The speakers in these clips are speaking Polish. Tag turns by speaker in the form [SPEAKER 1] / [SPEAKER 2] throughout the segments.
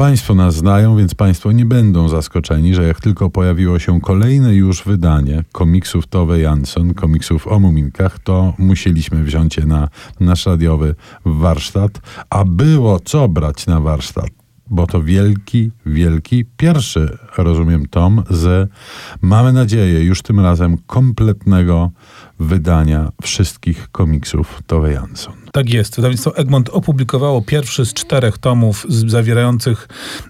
[SPEAKER 1] Państwo nas znają, więc Państwo nie będą zaskoczeni, że jak tylko pojawiło się kolejne już wydanie komiksów Tove Jansson, komiksów o muminkach, to musieliśmy wziąć je na nasz radiowy warsztat, a było co brać na warsztat? Bo to wielki, wielki pierwszy, rozumiem, tom z, mamy nadzieję, już tym razem kompletnego wydania wszystkich komiksów Tove Jansson.
[SPEAKER 2] Tak jest. Wydawnictwo Egmont opublikowało pierwszy z czterech tomów zawierających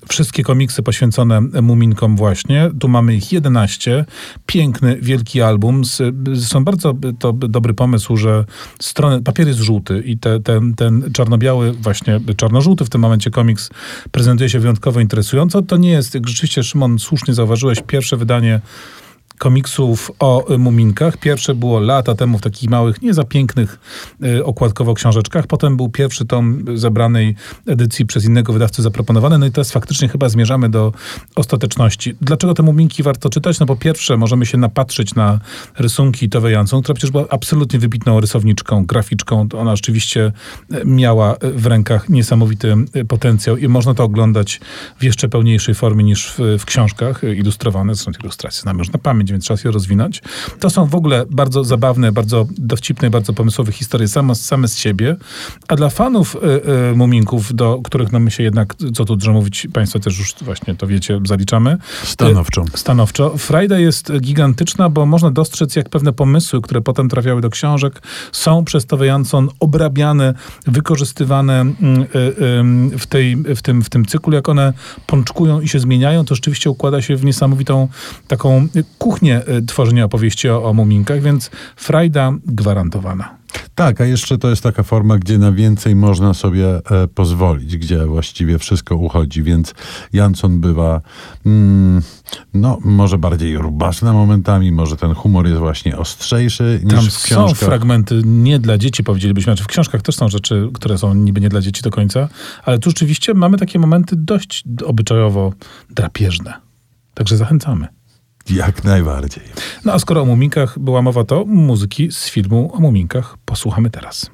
[SPEAKER 2] wszystkie komiksy poświęcone Muminkom właśnie. Tu mamy ich 11. Piękny, wielki album. Zresztą bardzo to dobry pomysł, że strony, papier jest żółty i te, ten, ten czarno-biały, właśnie czarno-żółty w tym momencie komiks prezentuje się wyjątkowo interesująco. To nie jest, jak rzeczywiście Szymon słusznie zauważyłeś, pierwsze wydanie komiksów o muminkach. Pierwsze było lata temu w takich małych, nie za pięknych y, okładkowo książeczkach. Potem był pierwszy tom zebranej edycji przez innego wydawcę zaproponowany. No i teraz faktycznie chyba zmierzamy do ostateczności. Dlaczego te muminki warto czytać? No po pierwsze możemy się napatrzyć na rysunki Tove Jansson, która przecież była absolutnie wybitną rysowniczką, graficzką. Ona rzeczywiście miała w rękach niesamowity potencjał i można to oglądać w jeszcze pełniejszej formie niż w, w książkach ilustrowane. Zresztą ilustracje znamy już na pamięć więc czas je rozwinąć. To są w ogóle bardzo zabawne, bardzo dowcipne, bardzo pomysłowe historie same, same z siebie, a dla fanów y, y, Muminków, do których no my się jednak, co tu dużo mówić, państwo też już właśnie to wiecie, zaliczamy.
[SPEAKER 1] Stanowczo.
[SPEAKER 2] Y, stanowczo. Frajda jest gigantyczna, bo można dostrzec, jak pewne pomysły, które potem trafiały do książek, są przez Jansson obrabiane, wykorzystywane mm, w, tej, w, tym, w tym cyklu, jak one pączkują i się zmieniają, to rzeczywiście układa się w niesamowitą taką kuchnię kuchnię y, tworzenia opowieści o, o muminkach, więc frajda gwarantowana.
[SPEAKER 1] Tak, a jeszcze to jest taka forma, gdzie na więcej można sobie e, pozwolić, gdzie właściwie wszystko uchodzi, więc Jansson bywa, mm, no, może bardziej rubaszna momentami, może ten humor jest właśnie ostrzejszy niż
[SPEAKER 2] Tam
[SPEAKER 1] w książkach.
[SPEAKER 2] są fragmenty nie dla dzieci, powiedzielibyśmy, znaczy w książkach też są rzeczy, które są niby nie dla dzieci do końca, ale tu rzeczywiście mamy takie momenty dość obyczajowo drapieżne. Także zachęcamy.
[SPEAKER 1] Jak najbardziej.
[SPEAKER 2] No a skoro o muminkach była mowa, to muzyki z filmu o muminkach posłuchamy teraz.